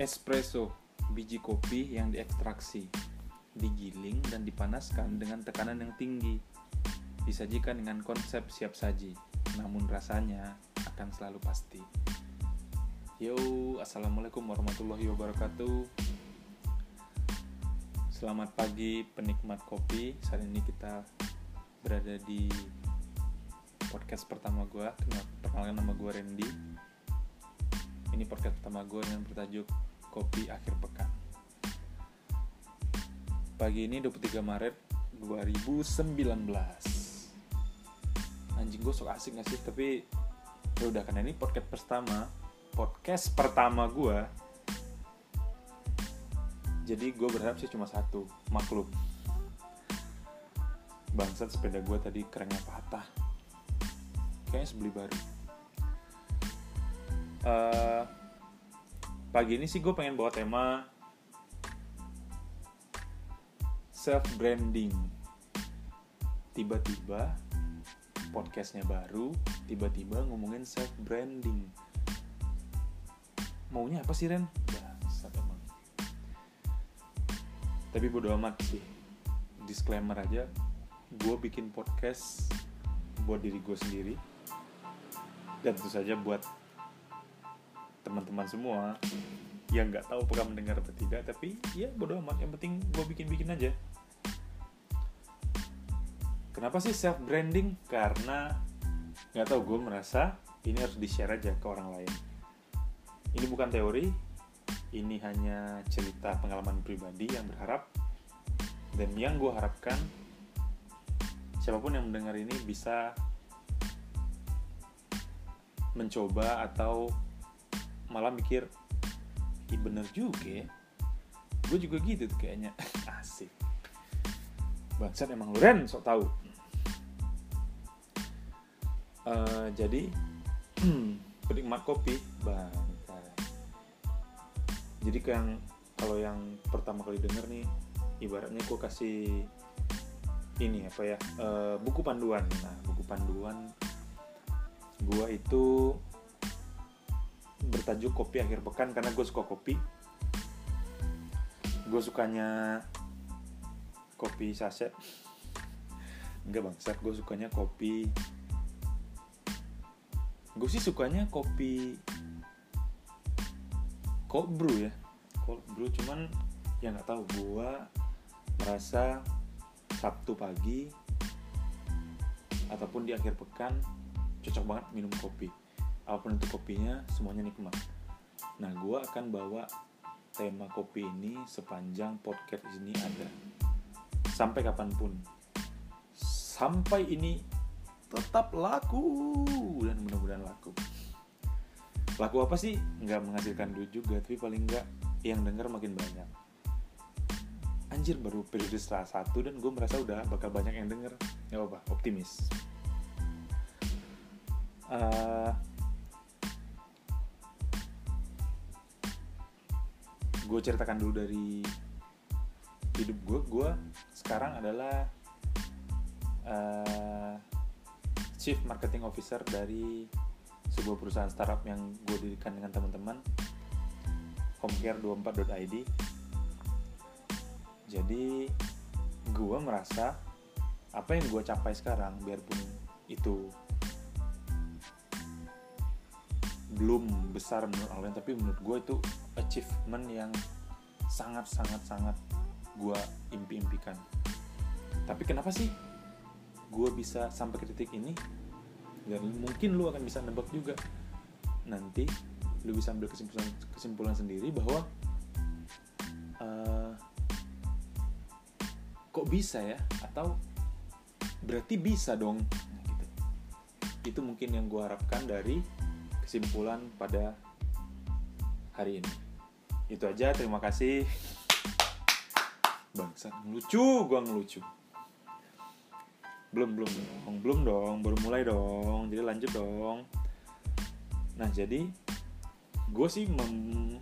Espresso, biji kopi yang diekstraksi, digiling dan dipanaskan dengan tekanan yang tinggi. Disajikan dengan konsep siap saji, namun rasanya akan selalu pasti. Yo, assalamualaikum warahmatullahi wabarakatuh. Selamat pagi penikmat kopi. Saat ini kita berada di podcast pertama gue. Perkenalkan nama gue Randy. Ini podcast pertama gue yang bertajuk Kopi Akhir Pekan. Pagi ini 23 Maret 2019. Anjing gue sok asik gak sih? Tapi ya udah karena ini podcast pertama, podcast pertama gue. Jadi gue berharap sih cuma satu, maklum. Bangsat sepeda gue tadi kerennya patah. Kayaknya sebeli baru. Uh, pagi ini sih gue pengen bawa tema self branding tiba-tiba podcastnya baru tiba-tiba ngomongin self branding maunya apa sih Ren? Bangsat emang tapi bodo amat sih. Disclaimer aja gue bikin podcast buat diri gue sendiri. Dan tentu saja buat teman-teman semua yang nggak tahu apakah mendengar atau tidak tapi ya bodo amat yang penting gue bikin-bikin aja. Kenapa sih self branding karena nggak tahu gue merasa ini harus di share aja ke orang lain. Ini bukan teori ini hanya cerita pengalaman pribadi yang berharap dan yang gue harapkan siapa pun yang mendengar ini bisa mencoba atau malah mikir Ih bener juga ya. Gue juga gitu tuh kayaknya. Asik. Bangsat emang lu Ren sok tahu uh, jadi penikmat kopi. Bangsat. Jadi yang kalau yang pertama kali denger nih ibaratnya gue kasih ini apa ya uh, buku panduan. Nah buku panduan gue itu bertajuk kopi akhir pekan karena gue suka kopi. Gue sukanya kopi saset enggak bangsat. Gue sukanya kopi. Gue sih sukanya kopi cold brew ya. Cold brew cuman ya nggak tahu gue merasa sabtu pagi ataupun di akhir pekan cocok banget minum kopi apa pun itu kopinya semuanya nikmat. Nah gue akan bawa tema kopi ini sepanjang podcast ini ada. Sampai kapan pun. Sampai ini tetap laku dan mudah-mudahan laku. Laku apa sih? Nggak menghasilkan duit juga tapi paling nggak yang denger makin banyak. Anjir baru periode setelah satu dan gue merasa udah bakal banyak yang denger. Nggak apa optimis. Uh, gue ceritakan dulu dari hidup gue gue sekarang adalah uh, chief marketing officer dari sebuah perusahaan startup yang gue dirikan dengan teman-teman homecare24.id jadi gue merasa apa yang gue capai sekarang biarpun itu belum besar menurut orang tapi menurut gue itu achievement yang sangat sangat sangat gue impi-impikan. Tapi kenapa sih gue bisa sampai ke titik ini? Dan mungkin lu akan bisa nebak juga. Nanti lu bisa ambil kesimpulan kesimpulan sendiri bahwa uh, kok bisa ya? Atau berarti bisa dong gitu. itu mungkin yang gue harapkan dari kesimpulan pada hari ini. Itu aja terima kasih. Bangsa ngelucu gua ngelucu. Belum belum dong belum dong baru mulai dong jadi lanjut dong. Nah jadi gue sih mem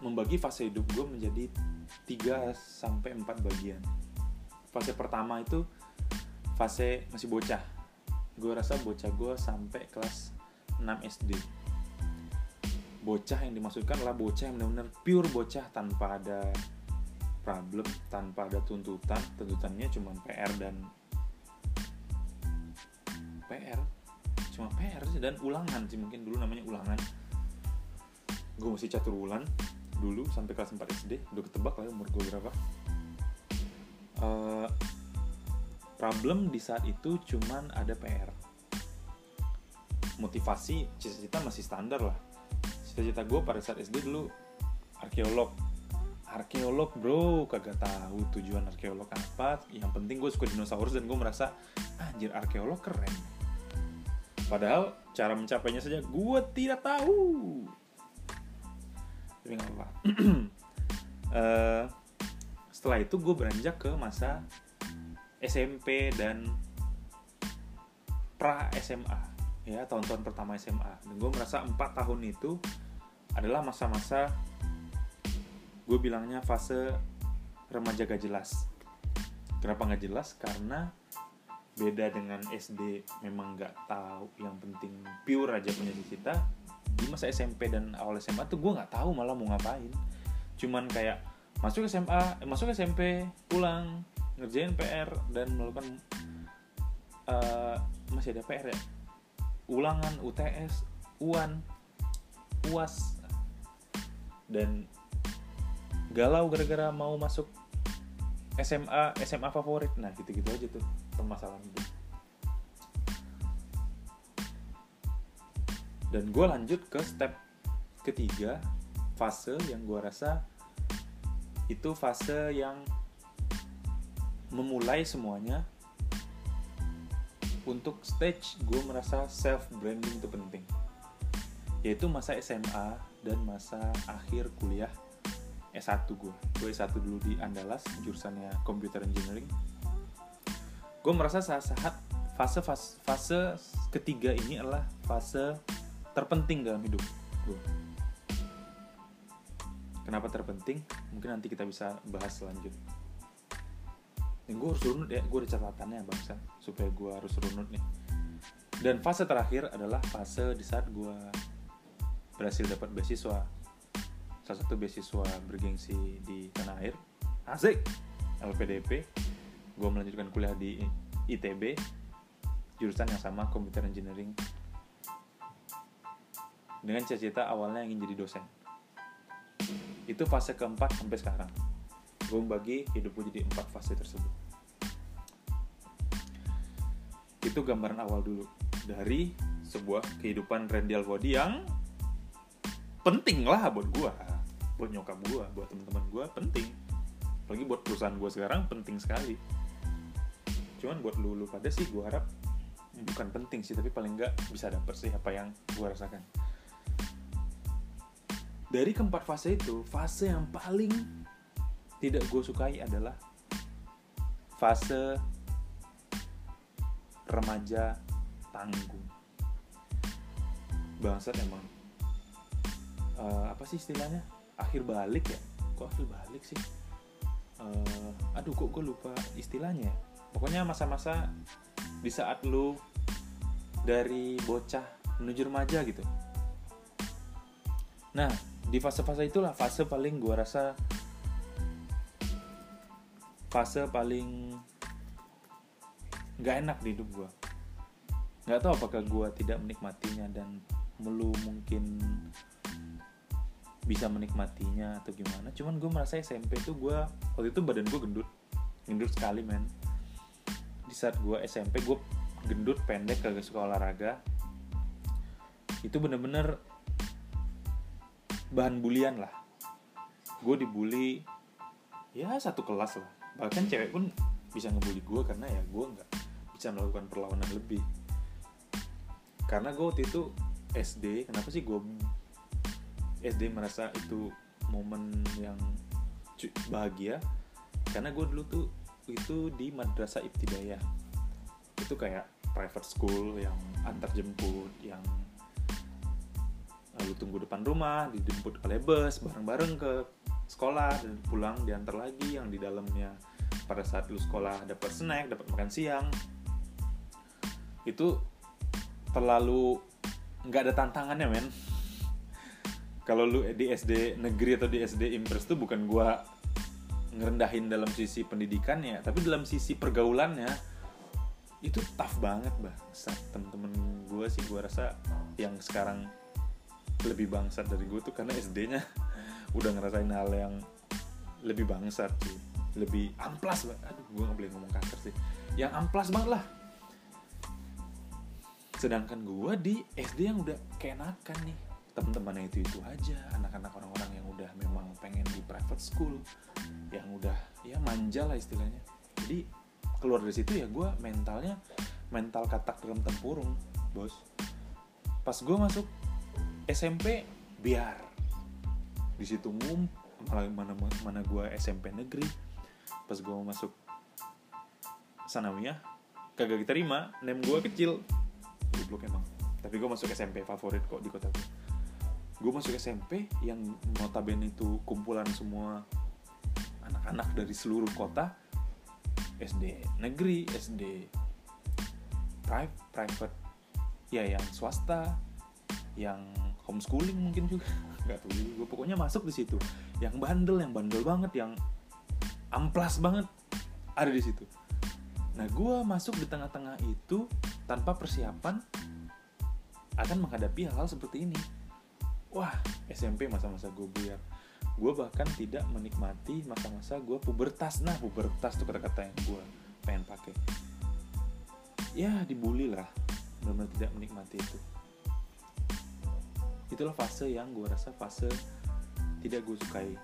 membagi fase hidup gue menjadi 3 sampai 4 bagian. Fase pertama itu fase masih bocah. Gue rasa bocah gue sampai kelas 6 SD bocah yang dimaksudkan adalah bocah yang benar-benar pure bocah tanpa ada problem tanpa ada tuntutan. Tuntutannya cuma PR dan PR cuma PR sih dan ulangan sih. Mungkin dulu namanya ulangan. Gue masih catur ulan dulu sampai kelas 4 SD udah ketebak lah umur gue berapa. Uh, problem di saat itu cuman ada PR motivasi cita-cita masih standar lah. Cita-cita gue pada saat SD dulu arkeolog. Arkeolog bro kagak tahu tujuan arkeolog apa. Yang penting gue suka dinosaurus dan gue merasa anjir arkeolog keren. Padahal cara mencapainya saja gue tidak tahu. Tapi nggak apa uh, setelah itu gue beranjak ke masa SMP dan pra SMA ya tahun-tahun pertama SMA dan gue merasa empat tahun itu adalah masa-masa gue bilangnya fase remaja gak jelas. Kenapa gak jelas? Karena beda dengan SD memang gak tahu yang penting pure aja punya cita di masa SMP dan awal SMA tuh gue nggak tahu malah mau ngapain. Cuman kayak masuk SMA eh, masuk SMP pulang ngerjain PR dan melakukan uh, masih ada PR ya ulangan UTS UAN UAS dan galau gara-gara mau masuk SMA SMA favorit. Nah gitu-gitu aja tuh permasalahan itu dan gue lanjut ke step ketiga fase yang gue rasa itu fase yang memulai semuanya untuk stage gue merasa self branding itu penting. Yaitu masa SMA dan masa akhir kuliah S1 gue gue S1 dulu di Andalas jurusannya Computer Engineering. Gue merasa saat-saat fase, fase fase ketiga ini adalah fase terpenting dalam hidup gue kenapa terpenting? Mungkin nanti kita bisa bahas selanjutnya ini gue harus runut ya gue ada catatannya bangsa supaya gue harus runut nih. Dan fase terakhir adalah fase di saat gue berhasil dapat beasiswa. Salah satu beasiswa bergengsi di tanah air. Asik. LPDP gue melanjutkan kuliah di ITB jurusan yang sama Computer Engineering. Dengan cita-cita awalnya ingin jadi dosen. Itu fase keempat sampai sekarang. Gue membagi hidup gue jadi empat fase tersebut itu gambaran awal dulu dari sebuah kehidupan Randy Alvodi yang penting lah buat gue buat nyokap gue buat teman-teman gue penting. Apalagi buat perusahaan gue sekarang penting sekali. Cuman buat lu, lu pada sih gue harap bukan penting sih tapi paling nggak bisa dapet sih apa yang gue rasakan. Dari keempat fase itu fase yang paling tidak gue sukai adalah fase remaja tanggung bangsat emang. Uh, apa sih istilahnya? Akhir balik ya? Kok akhir balik sih? Uh, aduh kok gue lupa istilahnya ya? pokoknya masa-masa di saat lu dari bocah menuju remaja gitu. Nah di fase-fase itulah fase paling gue rasa fase paling nggak enak di hidup gue nggak tahu apakah gue tidak menikmatinya dan melu mungkin bisa menikmatinya atau gimana. Cuman gue merasa SMP tuh gue waktu itu badan gue gendut. Gendut sekali men. Di saat gue SMP gue gendut pendek kagak suka olahraga. Itu bener-bener bahan bulian lah. Gue dibully ya satu kelas lah. Bahkan cewek pun bisa ngebully gue karena ya gue nggak bisa melakukan perlawanan lebih. Karena gue waktu itu SD kenapa sih gue SD merasa itu momen yang bahagia? Karena gue dulu tuh itu di madrasah ibtidayah itu kayak private school yang antar jemput yang lalu tunggu depan rumah dijemput oleh bus bareng-bareng ke sekolah dan pulang diantar lagi yang di dalamnya. Pada saat lu sekolah dapat snack dapat makan siang itu terlalu nggak ada tantangannya men. Kalau lu di SD negeri atau di SD impres tuh bukan gua ngerendahin dalam sisi pendidikannya tapi dalam sisi pergaulannya itu tough banget bah temen-temen gue sih gue rasa yang sekarang lebih bangsat dari gue tuh karena SD-nya udah ngerasain hal yang lebih bangsat sih. Lebih amplas banget aduh gue gak boleh ngomong kasar sih. Yang amplas banget lah sedangkan gue di SD yang udah keenakan nih. Teman-temannya itu itu aja. Anak-anak orang-orang yang udah memang pengen di private school yang udah ya manja lah istilahnya. Jadi keluar dari situ ya gue mentalnya mental katak dalam tempurung bos. Pas gue masuk SMP biar. Di situ ngum mana mana, mana gue SMP negeri. Pas gue masuk sanawiyah kagak diterima nem gue kecil goblok emang. Tapi gue masuk SMP favorit kok di kota gue gue masuk SMP yang notabene itu kumpulan semua anak-anak dari seluruh kota SD negeri SD private private. Ya yang swasta yang homeschooling mungkin juga. Nggak tahu gue pokoknya masuk di situ. Yang bandel yang bandel banget yang amplas banget ada di situ. Nah gue masuk di tengah-tengah itu tanpa persiapan akan menghadapi hal-hal seperti ini. Wah SMP masa-masa gue biar gue bahkan tidak menikmati masa-masa gue pubertas. Nah pubertas tuh kata-kata yang gue pengen pakai. Ya dibully lah. Benar tidak menikmati itu. Itulah fase yang gue rasa fase tidak gue sukai.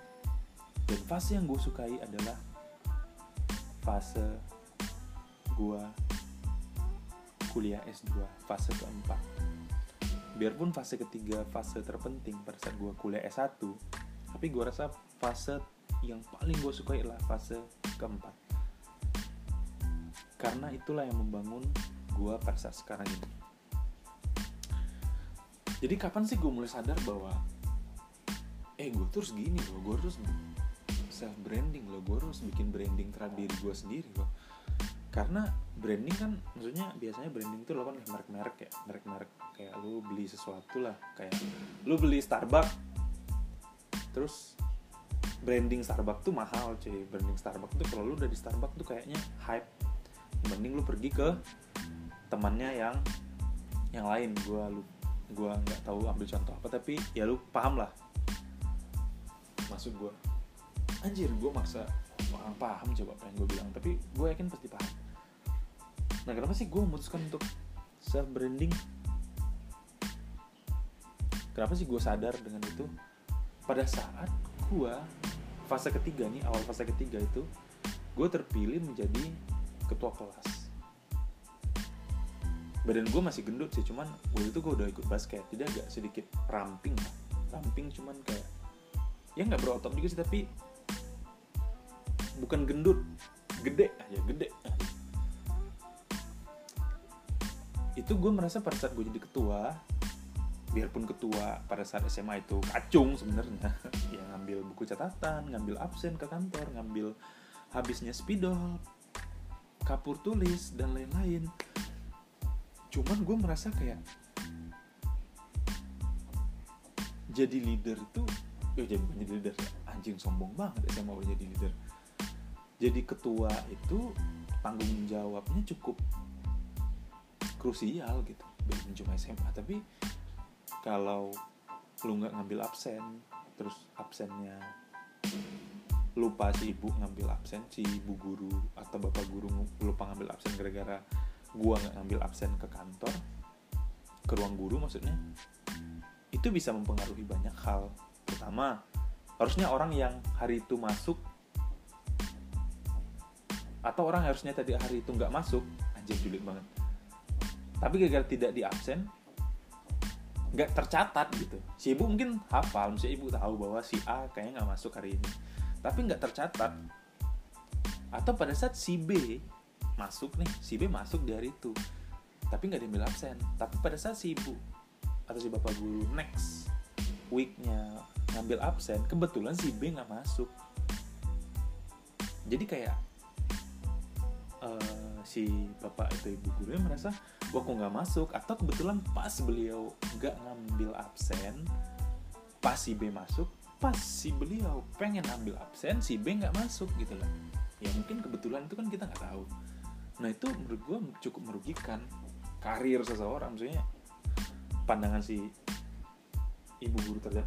Dan fase yang gue sukai adalah fase gue kuliah S2 fase keempat. Biarpun fase ketiga fase terpenting pada saat gue kuliah S1 tapi gue rasa fase yang paling gue sukai adalah fase keempat. Karena itulah yang membangun gue pada saat sekarang ini. Jadi kapan sih gue mulai sadar bahwa eh gue terus gini loh gue terus self branding loh gue harus bikin branding terhadap diri gue sendiri loh karena branding kan maksudnya biasanya branding itu lo kan merek-merek ya. Merek-merek kayak lu beli sesuatu lah. Kayak lu beli Starbucks terus branding Starbucks tuh mahal cuy. Branding Starbucks tuh kalau lu udah di Starbucks tuh kayaknya hype. Mending lu pergi ke temannya yang yang lain. Gua lu gua nggak tahu ambil contoh apa tapi ya lu paham lah. Maksud gua. Anjir gua maksa orang paham coba yang gue bilang tapi gue yakin pasti paham nah kenapa sih gue memutuskan untuk self branding kenapa sih gue sadar dengan itu? Pada saat gue fase ketiga nih awal fase ketiga itu gue terpilih menjadi ketua kelas. Badan gue masih gendut sih cuman waktu itu gue udah ikut basket jadi agak sedikit ramping ramping cuman kayak ya nggak berotot juga sih tapi bukan gendut gede aja gede itu gue merasa pada saat gue jadi ketua biarpun ketua pada saat SMA itu kacung sebenarnya ya ngambil buku catatan ngambil absen ke kantor ngambil habisnya spidol kapur tulis dan lain-lain. Cuman gue merasa kayak jadi leader itu ya jadi jadi leader anjing sombong banget SMA gue jadi leader. Jadi ketua itu tanggung jawabnya cukup krusial gitu bukan cuma SMA tapi kalau lu nggak ngambil absen terus absennya lupa si ibu ngambil absen si ibu guru atau bapak guru lupa ngambil absen gara-gara gua nggak ngambil absen ke kantor ke ruang guru maksudnya itu bisa mempengaruhi banyak hal. Pertama harusnya orang yang hari itu masuk atau orang harusnya tadi hari itu nggak masuk anjir julid banget tapi gagal tidak di absen nggak tercatat gitu. Si ibu mungkin hafal misalnya ibu tahu bahwa si A kayaknya nggak masuk hari ini tapi nggak tercatat. Atau pada saat si B masuk nih si B masuk di hari itu tapi nggak diambil absen. Tapi pada saat si ibu atau si bapak guru next weeknya ngambil absen kebetulan si B nggak masuk. Jadi kayak uh, si bapak itu ibu gurunya merasa wah kok nggak masuk. Atau kebetulan pas beliau nggak ngambil absen pas si B masuk pas si beliau pengen ambil absen si B nggak masuk gitu loh. Ya mungkin kebetulan itu kan kita nggak tahu. Nah itu menurut gue cukup merugikan karir seseorang. Maksudnya pandangan si ibu guru terhadap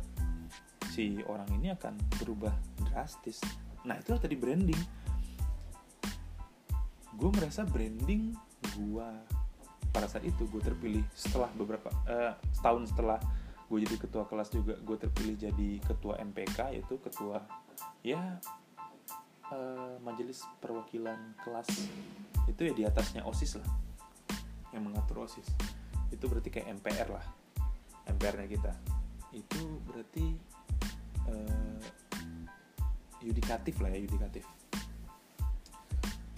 si orang ini akan berubah drastis. Nah itu tadi branding. Gue merasa branding gue pada saat itu gue terpilih setelah beberapa uh, setahun setelah gue jadi ketua kelas juga gue terpilih jadi ketua MPK yaitu ketua ya uh, majelis perwakilan kelas. Itu ya di atasnya osis lah yang mengatur osis. Itu berarti kayak MPR lah MPR-nya kita. Itu berarti uh, yudikatif lah ya yudikatif.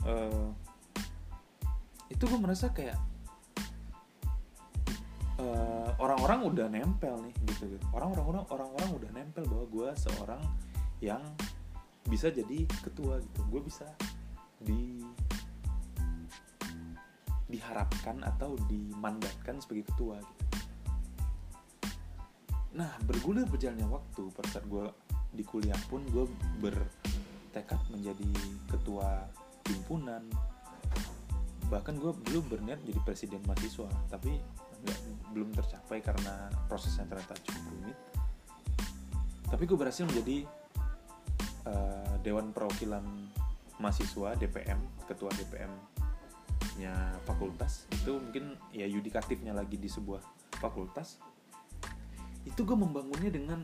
Uh, itu gue merasa kayak eh, orang-orang udah nempel nih gitu gitu. Orang-orang orang-orang udah nempel bahwa gue seorang yang bisa jadi ketua gitu. Gue bisa di diharapkan atau dimandatkan sebagai ketua gitu. Nah bergulir berjalannya waktu pada saat gue di kuliah pun gue bertekad menjadi ketua himpunan bahkan gue belum berniat jadi presiden mahasiswa tapi nggak belum tercapai karena prosesnya ternyata cukup rumit. Tapi gue berhasil menjadi uh, dewan perwakilan mahasiswa DPM ketua DPM nya fakultas. Itu mungkin ya yudikatifnya lagi di sebuah fakultas. Itu gue membangunnya dengan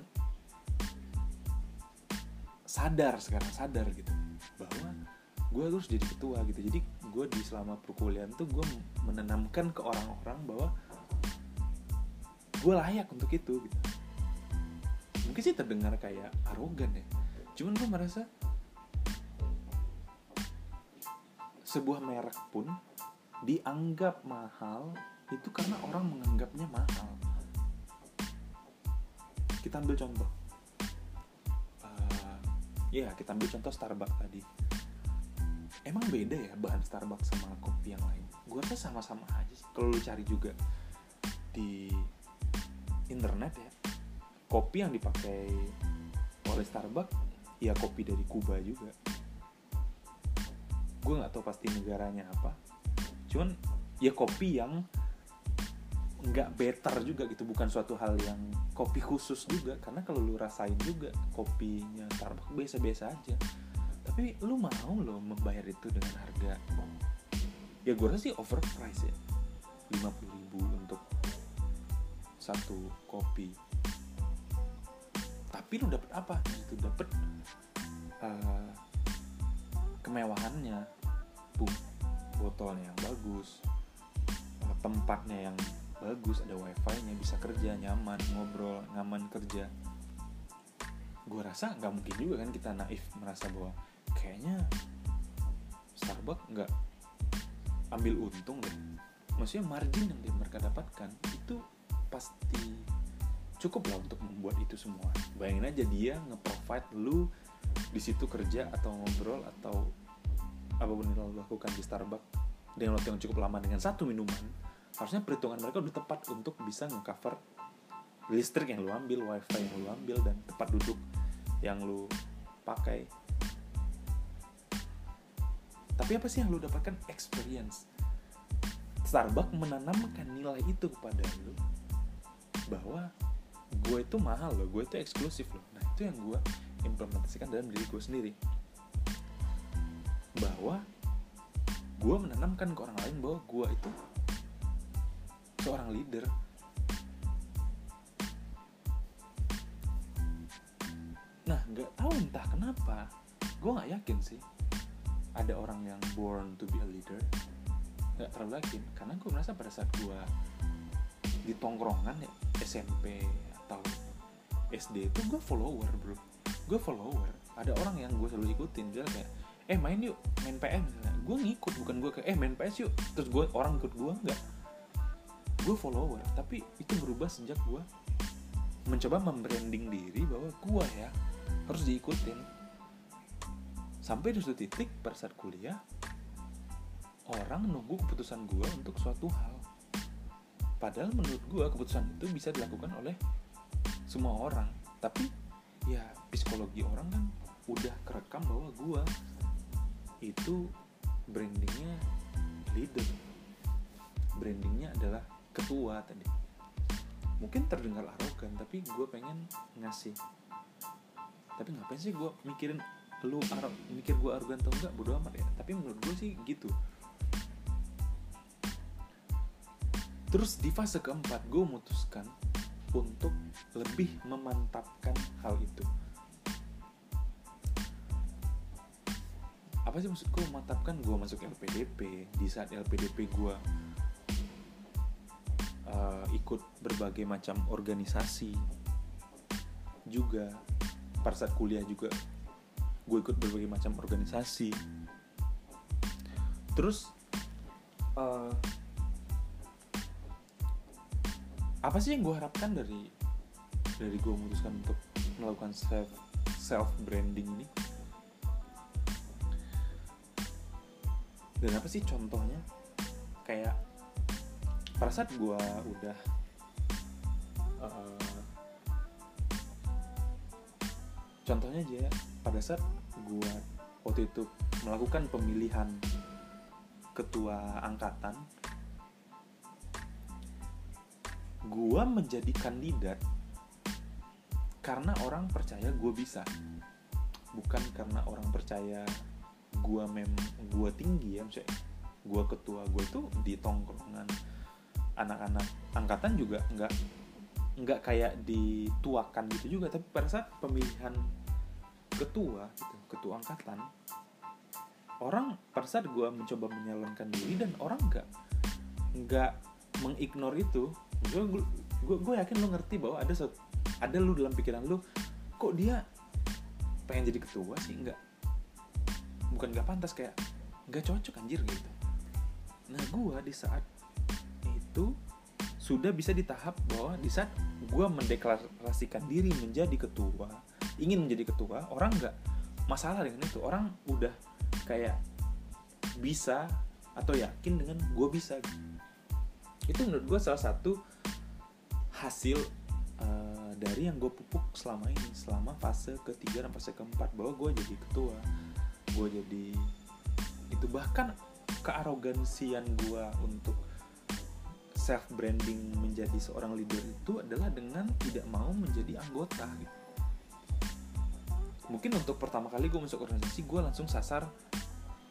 sadar sekarang sadar gitu bahwa gue harus jadi ketua gitu. Jadi gue di selama perkuliahan tuh gue menanamkan ke orang-orang bahwa gue layak untuk itu gitu. Mungkin sih terdengar kayak arogan ya. Cuman gue merasa sebuah merek pun dianggap mahal itu karena orang menganggapnya mahal. Kita ambil contoh. Ya kita ambil contoh Starbucks tadi. Emang beda ya bahan Starbucks sama kopi yang lain? Gue rasa sama-sama aja sih. Kalau lu cari juga di internet ya. Kopi yang dipakai oleh Starbucks ya kopi dari Kuba juga. Gue nggak tahu pasti negaranya apa. Cuman ya kopi yang nggak better juga gitu. Bukan suatu hal yang kopi khusus juga. Karena kalau lu rasain juga kopinya Starbucks biasa-biasa aja. Tapi lu mau lo membayar itu dengan harga. Ya gue rasa sih overprice ya. 50 ribu. untuk satu kopi. Tapi lu dapet apa? Itu dapet uh, kemewahannya bum botolnya yang bagus uh, tempatnya yang bagus ada wifi nya bisa kerja nyaman ngobrol nyaman kerja. Gue rasa nggak mungkin juga kan kita naif merasa bahwa kayaknya Starbucks nggak ambil untung deh. Maksudnya margin yang mereka dapatkan itu pasti cukup lah untuk membuat itu semua. Bayangin aja dia nge-provide lu di situ kerja atau ngobrol atau apa pun yang lo lakukan di Starbucks dengan waktu yang cukup lama dengan satu minuman harusnya perhitungan mereka udah tepat untuk bisa nge-cover listrik yang lu ambil, wifi yang lu ambil dan tempat duduk yang lu pakai. Tapi apa sih yang lu dapatkan? Experience. Starbucks menanamkan nilai itu kepada lu bahwa gue itu mahal loh gue itu eksklusif loh. Nah itu yang gue implementasikan dalam diri gue sendiri. Bahwa gue menanamkan ke orang lain bahwa gue itu seorang leader. Nah nggak tahu entah kenapa gue nggak yakin sih ada orang yang born to be a leader. Nggak terlalu yakin karena gue merasa pada saat gue di tongkrongan ya SMP atau SD itu gue follower bro. Gue follower. Ada orang yang gue selalu ikutin dia kayak eh main yuk main nah, gue ngikut bukan gue kayak eh main PS yuk. Terus gue orang ikut gue nggak gue follower tapi itu berubah sejak gue mencoba membranding diri bahwa gue ya harus diikutin. Sampai di suatu titik pada saat kuliah orang nunggu keputusan gue untuk suatu hal Padahal menurut gue keputusan itu bisa dilakukan oleh semua orang. Tapi ya psikologi orang kan udah kerekam bahwa gue itu brandingnya leader. Brandingnya adalah ketua tadi. Mungkin terdengar arogan tapi gue pengen ngasih. Tapi ngapain sih gue mikirin lu mikir gue arogan atau enggak? Bodo amat ya. Tapi menurut gue sih gitu terus di fase keempat gue memutuskan untuk lebih memantapkan hal itu. Apa sih maksudku memantapkan? Gue masuk LPDP di saat LPDP gue uh, ikut berbagai macam organisasi juga pada saat kuliah juga gue ikut berbagai macam organisasi. Terus uh, apa sih yang gue harapkan dari dari gue memutuskan untuk melakukan self self branding ini? Dan apa sih contohnya? Kayak pada saat gue udah uh, contohnya aja ya, pada saat gue waktu itu melakukan pemilihan ketua angkatan gue menjadi kandidat karena orang percaya gue bisa. Bukan karena orang percaya gue mem gue tinggi ya misalnya gue ketua gue tuh di tongkrongan anak-anak angkatan juga nggak nggak kayak dituakan gitu juga. Tapi pada saat pemilihan ketua gitu ketua angkatan orang pada saat gue mencoba menyalonkan diri dan orang nggak nggak mengignore itu gue gue gue yakin lo ngerti bahwa ada ada lu dalam pikiran lu kok dia pengen jadi ketua sih? Nggak. Bukan nggak pantas kayak nggak cocok anjir gitu. Nah gue di saat itu sudah bisa di tahap bahwa di saat gue mendeklarasikan diri menjadi ketua ingin menjadi ketua orang nggak masalah dengan itu. Orang udah kayak bisa atau yakin dengan gue bisa. Itu menurut gue salah satu hasil uh, dari yang gue pupuk selama ini selama fase ketiga dan fase keempat bahwa gue jadi ketua gue jadi itu bahkan kearogansian gue untuk self branding menjadi seorang leader itu adalah dengan tidak mau menjadi anggota gitu. Mungkin untuk pertama kali gue masuk organisasi gue langsung sasar,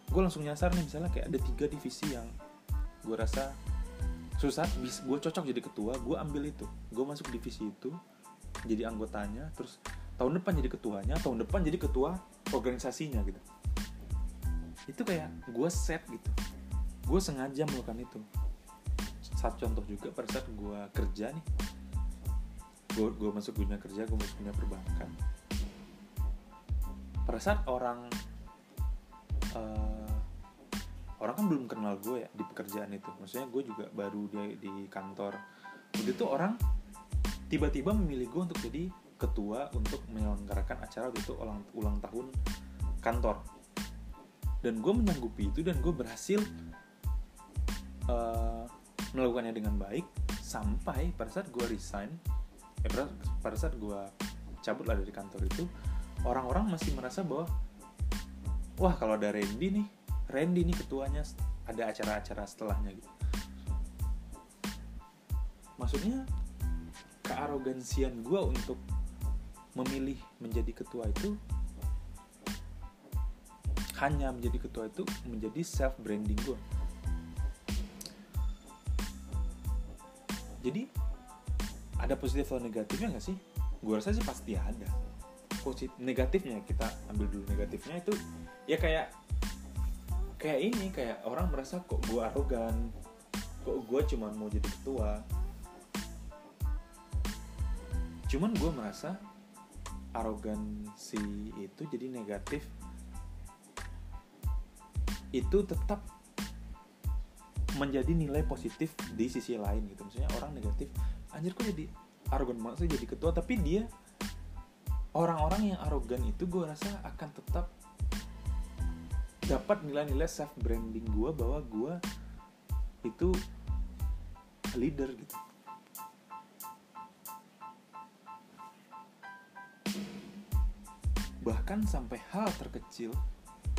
gue langsung nyasar nih misalnya kayak ada tiga divisi yang gue rasa susah, bis gue cocok jadi ketua, gue ambil itu, gue masuk divisi itu, jadi anggotanya, terus tahun depan jadi ketuanya, tahun depan jadi ketua organisasinya gitu. Itu kayak gue set gitu. Gue sengaja melakukan itu. Satu contoh juga pada saat gue kerja nih gue gue masuk dunia kerja gue masuk dunia perbankan. Pada saat orang uh, orang kan belum kenal gue ya di pekerjaan itu. Maksudnya gue juga baru di di kantor. Begitu orang tiba-tiba memilih gue untuk jadi ketua untuk menyelenggarakan acara itu ulang ulang tahun kantor. Dan gue menyanggupi itu dan gue berhasil uh, melakukannya dengan baik sampai pada saat gue resign eh, pada saat gue cabut lah dari kantor itu orang-orang masih merasa bahwa wah kalau ada Randy nih Randy nih ketuanya ada acara-acara setelahnya gitu. Maksudnya kearogansian gue untuk memilih menjadi ketua itu hanya menjadi ketua itu menjadi self branding gue jadi ada positif atau negatifnya gak sih? Gue rasa sih pasti ada. Positif negatifnya kita ambil dulu negatifnya itu ya kayak kayak ini kayak orang merasa kok gue arogan kok gue cuma mau jadi ketua. Cuman gue merasa arogansi itu jadi negatif. Itu tetap menjadi nilai positif di sisi lain gitu. Misalnya orang negatif anjir kok jadi arogan banget sih jadi ketua? Tapi dia orang-orang yang arogan itu gue rasa akan tetap dapat nilai-nilai self branding gue bahwa gue itu leader gitu. Bahkan sampai hal terkecil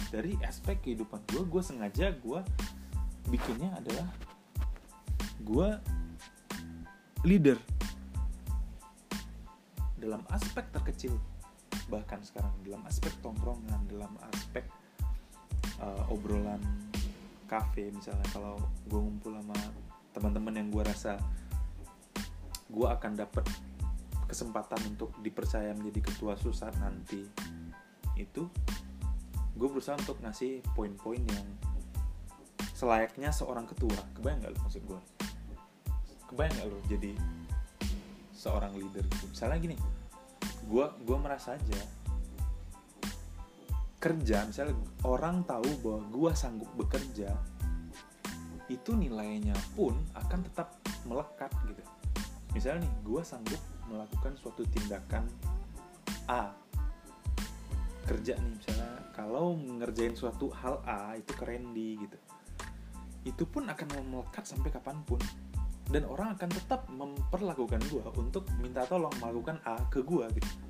dari aspek kehidupan gue gue sengaja gue bikinnya adalah gue leader. Dalam aspek terkecil bahkan sekarang dalam aspek tongkrongan dalam aspek uh, obrolan kafe misalnya kalau gue ngumpul sama teman-teman yang gue rasa gue akan dapat kesempatan untuk dipercaya menjadi ketua susat nanti itu gue berusaha untuk ngasih poin-poin yang selayaknya seorang ketua. Kebayang gak lo maksud gue kebayang gak lo jadi seorang leader gitu? Misalnya gini gue gue merasa aja kerja misalnya orang tahu bahwa gue sanggup bekerja itu nilainya pun akan tetap melekat gitu. Misalnya nih gue sanggup melakukan suatu tindakan A. Kerja nih misalnya kalau ngerjain suatu hal A itu keren di gitu. Itu pun akan melekat sampai kapan pun. Dan orang akan tetap memperlakukan gue untuk minta tolong melakukan A ke gue gitu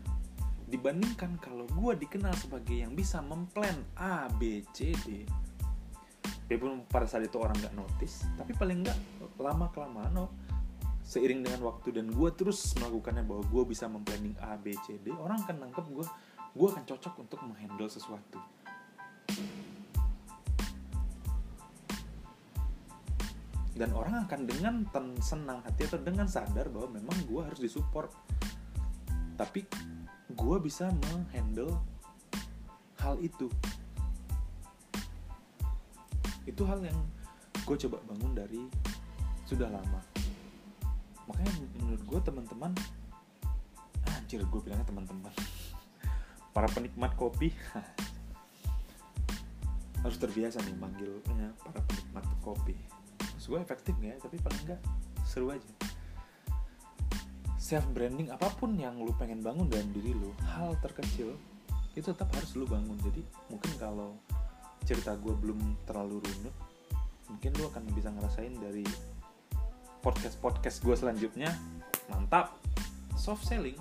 dibandingkan kalau gue dikenal sebagai yang bisa memplan A B C D. Walaupun pada saat itu orang nggak notice tapi paling nggak lama kelamaan no, seiring dengan waktu dan gue terus melakukannya bahwa gue bisa memplanning A B C D orang akan nangkep gue gue akan cocok untuk menghandle sesuatu. Dan orang akan dengan ten senang hati atau dengan sadar bahwa memang gue harus disupport. Tapi gue bisa menghandle hal itu. Itu hal yang gue coba bangun dari sudah lama. Makanya menurut gue teman-teman anjir gue bilangnya teman-teman. Para penikmat kopi. Harus terbiasa nih manggilnya para penikmat kopi. Gue efektif nggak ya? Tapi paling nggak seru aja self branding apa pun yang lu pengen bangun dalam diri lu hal terkecil itu tetap harus lu bangun. Jadi mungkin kalau cerita gue belum terlalu runut mungkin lu akan bisa ngerasain dari podcast podcast gue selanjutnya. Mantap! Soft selling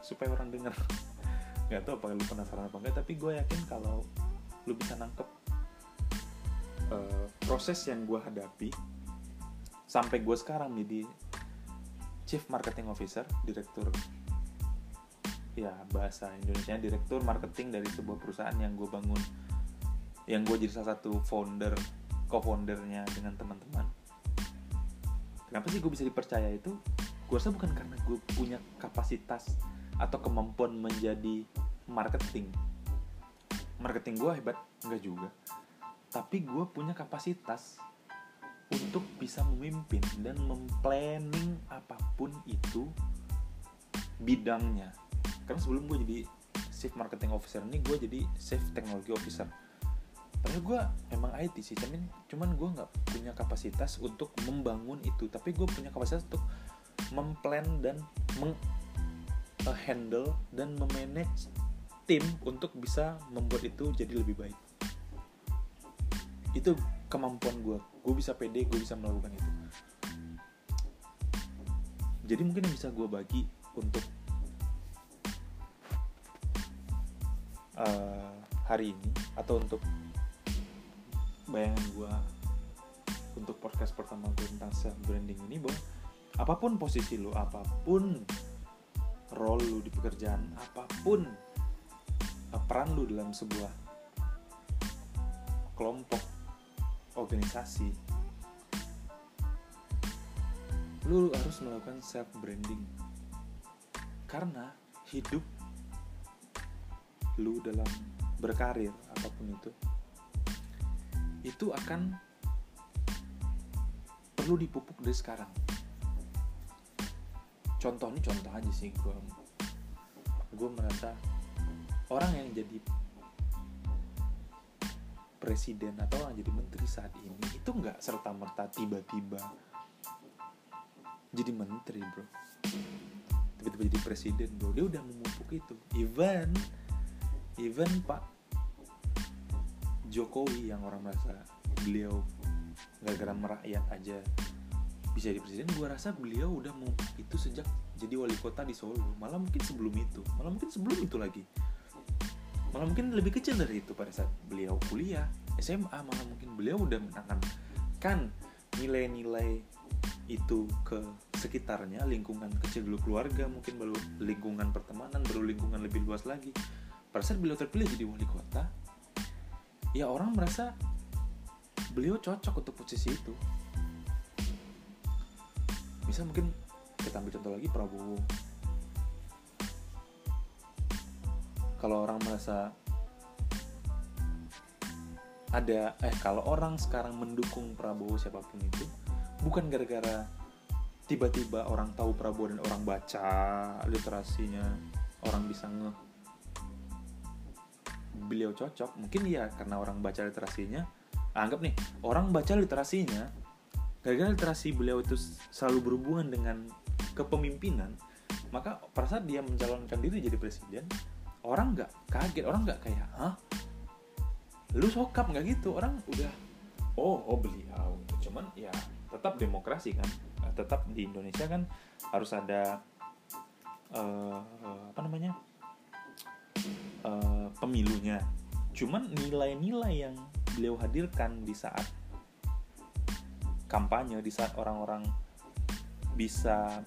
supaya orang denger. Nggak tahu apa lu penasaran apa enggak tapi gue yakin kalau lu bisa nangkep uh, proses yang gue hadapi sampai gue sekarang jadi chief marketing officer direktur ya bahasa Indonesia direktur marketing dari sebuah perusahaan yang gue bangun yang gue jadi salah satu founder co-foundernya dengan teman-teman. Kenapa sih gue bisa dipercaya itu? Gue rasa bukan karena gue punya kapasitas atau kemampuan menjadi marketing. Marketing gue hebat? Enggak juga. Tapi gue punya kapasitas untuk bisa memimpin dan memplanning apa pun itu bidangnya. Karena sebelum gue jadi chief marketing officer ini gue jadi chief technology officer. Padahal gue emang IT sih cuman cuman gue nggak punya kapasitas untuk membangun itu. Tapi gue punya kapasitas untuk memplan dan meng handle dan memanage tim untuk bisa membuat itu jadi lebih baik. Itu kemampuan gue gue bisa pede gue bisa melakukan itu. Jadi mungkin yang bisa gue bagi untuk uh, hari ini atau untuk bayangan gue untuk podcast pertama gue tentang self branding ini bahwa apa pun posisi lo apa pun role lu di pekerjaan apa pun peran lu dalam sebuah kelompok organisasi lu harus melakukan self branding karena hidup lu dalam berkarir apa pun itu itu akan perlu dipupuk dari sekarang. Contoh ini contoh aja sih gue gue merasa orang yang jadi presiden atau jadi menteri saat ini itu nggak serta merta tiba-tiba jadi menteri bro. Tiba-tiba jadi presiden bro. Dia udah memupuk itu. Even even pak Jokowi yang orang merasa beliau gara-gara merakyat aja bisa jadi presiden gue rasa beliau udah mau itu sejak jadi wali kota di Solo. Malah mungkin sebelum itu. Malah mungkin sebelum itu lagi malah mungkin lebih kecil dari itu pada saat beliau kuliah SMA malah mungkin beliau udah menanamkan nilai-nilai itu ke sekitarnya. Lingkungan kecil dulu keluarga mungkin baru lingkungan pertemanan baru lingkungan lebih luas lagi. Pada saat beliau terpilih jadi wali kota ya orang merasa beliau cocok untuk posisi itu. Misal mungkin kita ambil contoh lagi Prabowo kalau orang merasa ada eh kalau orang sekarang mendukung Prabowo siapa pun itu bukan gara-gara tiba-tiba orang tahu Prabowo dan orang baca literasinya orang bisa nge beliau cocok mungkin ya karena orang baca literasinya. Anggap nih orang baca literasinya gara-gara literasi beliau itu selalu berhubungan dengan kepemimpinan maka pada saat dia mencalonkan diri jadi presiden orang nggak kaget orang nggak kayak hah? Lu sokap nggak gitu? Orang udah oh oh beliau cuman ya tetap demokrasi kan. Tetap di Indonesia kan harus ada uh, apa namanya uh, pemilunya. Cuman nilai-nilai yang beliau hadirkan di saat kampanye di saat orang-orang bisa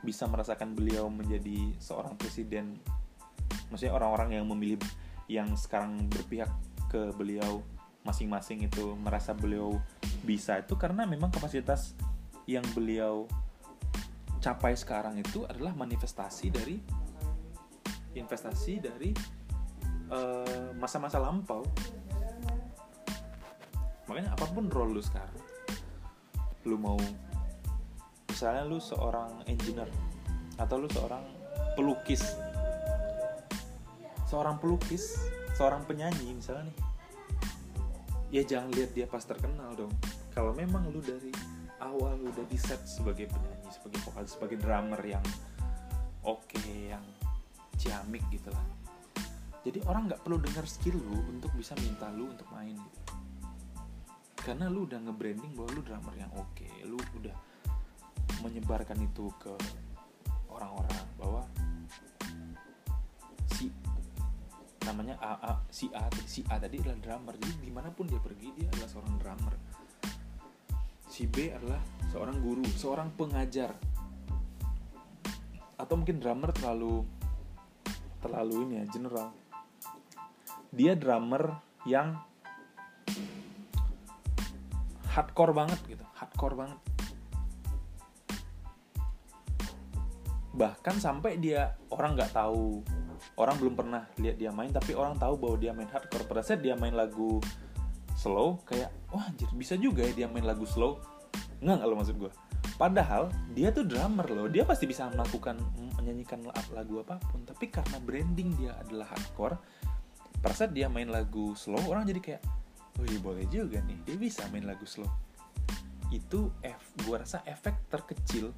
bisa merasakan beliau menjadi seorang presiden maksudnya orang-orang yang memilih yang sekarang berpihak ke beliau masing-masing itu merasa beliau bisa itu karena memang kapasitas yang beliau capai sekarang itu adalah manifestasi dari investasi dari eh, masa-masa uh, lampau. Makanya apa pun role lu sekarang lu mau misalnya lu seorang engineer atau lu seorang pelukis seorang pelukis seorang penyanyi misalnya nih. Ya jangan lihat dia pas terkenal dong. Kalau memang lu dari awal lu udah di set sebagai penyanyi sebagai vokalis sebagai drummer yang oke okay, yang ciamik gitu lah. Jadi orang nggak perlu dengar skill lu untuk bisa minta lu untuk main gitu. Karena lu udah nge-branding bahwa lu drummer yang oke okay. lu udah menyebarkan itu ke orang-orang bahwa namanya A, A si A si A tadi adalah drummer. Jadi di mana pun dia pergi dia adalah seorang drummer. Si B adalah seorang guru seorang pengajar. Atau mungkin drummer terlalu terlalu ini ya general. Dia drummer yang hardcore banget gitu hardcore banget. Bahkan sampai dia orang nggak tahu orang belum pernah lihat dia main tapi orang tahu bahwa dia main hardcore. Pada saat dia main lagu slow kayak wah anjir bisa juga ya dia main lagu slow. Nggak nggak lo maksud gue padahal dia tuh drummer loh. Dia pasti bisa melakukan menyanyikan lagu apa pun. Tapi karena branding dia adalah hardcore pada saat dia main lagu slow orang jadi kayak oh iya boleh juga nih dia bisa main lagu slow. Itu F gue rasa efek terkecil.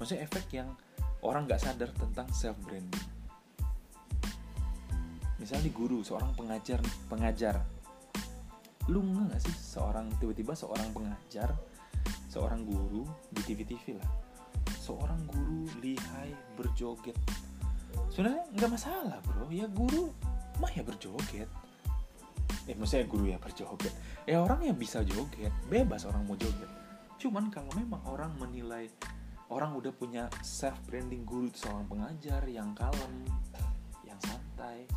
Maksudnya efek yang orang nggak sadar tentang self branding misalnya guru seorang pengajar pengajar. Lu nggak sih seorang tiba-tiba seorang pengajar seorang guru di TV-TV lah. Seorang guru lihai berjoget. Sebenarnya nggak masalah bro. Ya guru mah ya berjoget. Eh maksudnya guru ya berjoget. Ya orang yang bisa joget. Bebas orang mau joget. Cuman kalau memang orang menilai orang udah punya self branding guru seorang pengajar yang kalem yang santai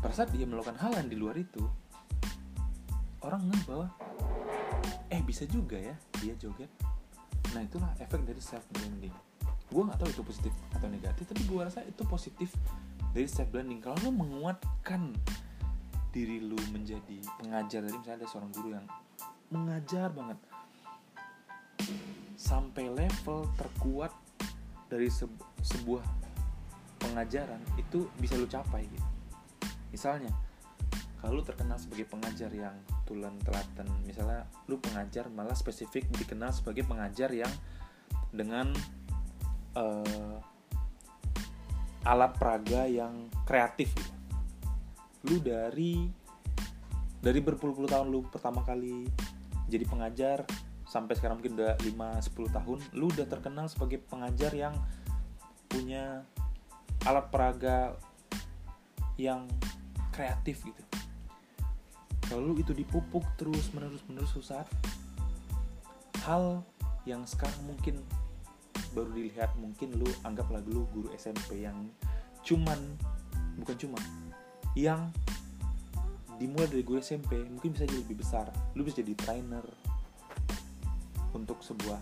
pada saat dia melakukan hal yang di luar itu orang nggak bahwa eh bisa juga ya dia joget. Nah itulah efek dari self branding gue nggak tahu itu positif atau negatif tapi gue rasa itu positif dari self branding kalau lo menguatkan diri lu menjadi pengajar dari misalnya ada seorang guru yang mengajar banget sampai level terkuat dari sebuah pengajaran itu bisa lu capai gitu misalnya kalau lu terkenal sebagai pengajar yang tulen telaten misalnya lu pengajar malah spesifik dikenal sebagai pengajar yang dengan uh, alat peraga yang kreatif gitu. lu dari dari berpuluh-puluh tahun lu pertama kali jadi pengajar sampai sekarang mungkin udah 5-10 tahun lu udah terkenal sebagai pengajar yang punya alat peraga yang kreatif gitu. Kalau itu dipupuk terus menerus menerus susah hal yang sekarang mungkin baru dilihat mungkin lu anggaplah lu guru SMP yang cuman bukan cuma yang dimulai dari guru SMP mungkin bisa jadi lebih besar. Lu bisa jadi trainer untuk sebuah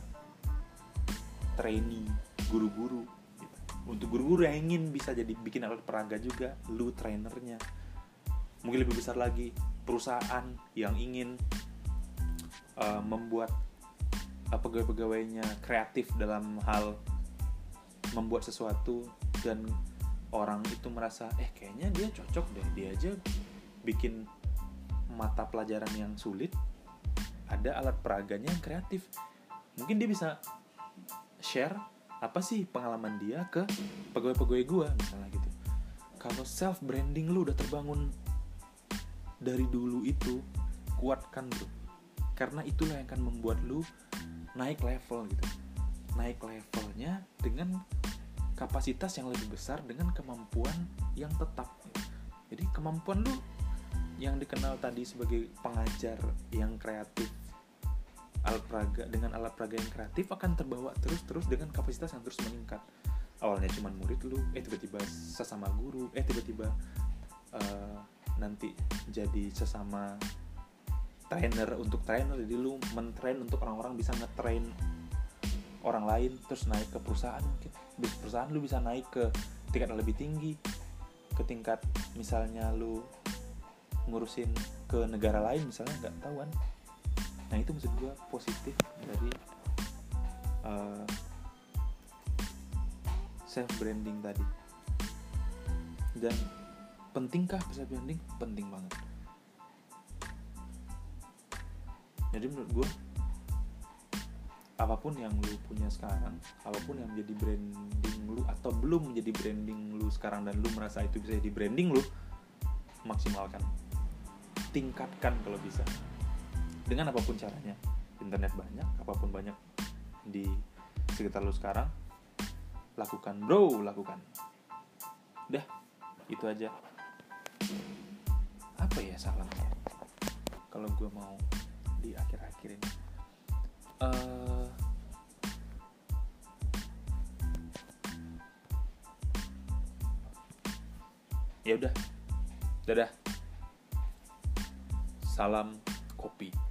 trainee guru-guru gitu. untuk guru-guru yang ingin bisa jadi bikin alat peraga juga lu trainernya mungkin lebih besar lagi perusahaan yang ingin uh, membuat uh, pegawai-pegawainya kreatif dalam hal membuat sesuatu dan orang itu merasa eh kayaknya dia cocok deh dia aja bikin mata pelajaran yang sulit ada alat peraganya yang kreatif. Mungkin dia bisa share apa sih pengalaman dia ke pegawai-pegawai gue misalnya gitu. Kalau self branding lu udah terbangun dari dulu itu kuatkan bro. Karena itulah yang akan membuat lu naik level gitu. Naik levelnya dengan kapasitas yang lebih besar dengan kemampuan yang tetap. Jadi kemampuan lu yang dikenal tadi sebagai pengajar yang kreatif alat peraga dengan alat peraga yang kreatif akan terbawa terus terus dengan kapasitas yang terus meningkat. Awalnya cuma murid lu eh tiba-tiba sesama guru eh tiba-tiba uh, nanti jadi sesama trainer untuk trainer. Jadi lu mentrain untuk orang-orang bisa ngetrain orang lain terus naik ke perusahaan. Mungkin perusahaan lu bisa naik ke tingkat yang lebih tinggi ke tingkat misalnya lu ngurusin ke negara lain misalnya nggak tahuan. Nah itu maksud gue positif dari uh, self branding tadi. Dan pentingkah self branding penting banget. Jadi menurut gue apa pun yang lu punya sekarang apa pun yang menjadi branding lu atau belum menjadi branding lu sekarang dan lu merasa itu bisa jadi branding lu maksimalkan. Tingkatkan kalau bisa. Dengan apa pun caranya. Internet banyak apa pun banyak di sekitar lu sekarang lakukan bro lakukan. Udah itu aja apa ya salahnya? Kalau gue mau di akhir-akhir ini. Uh, ya udah. Dadah. Salam kopi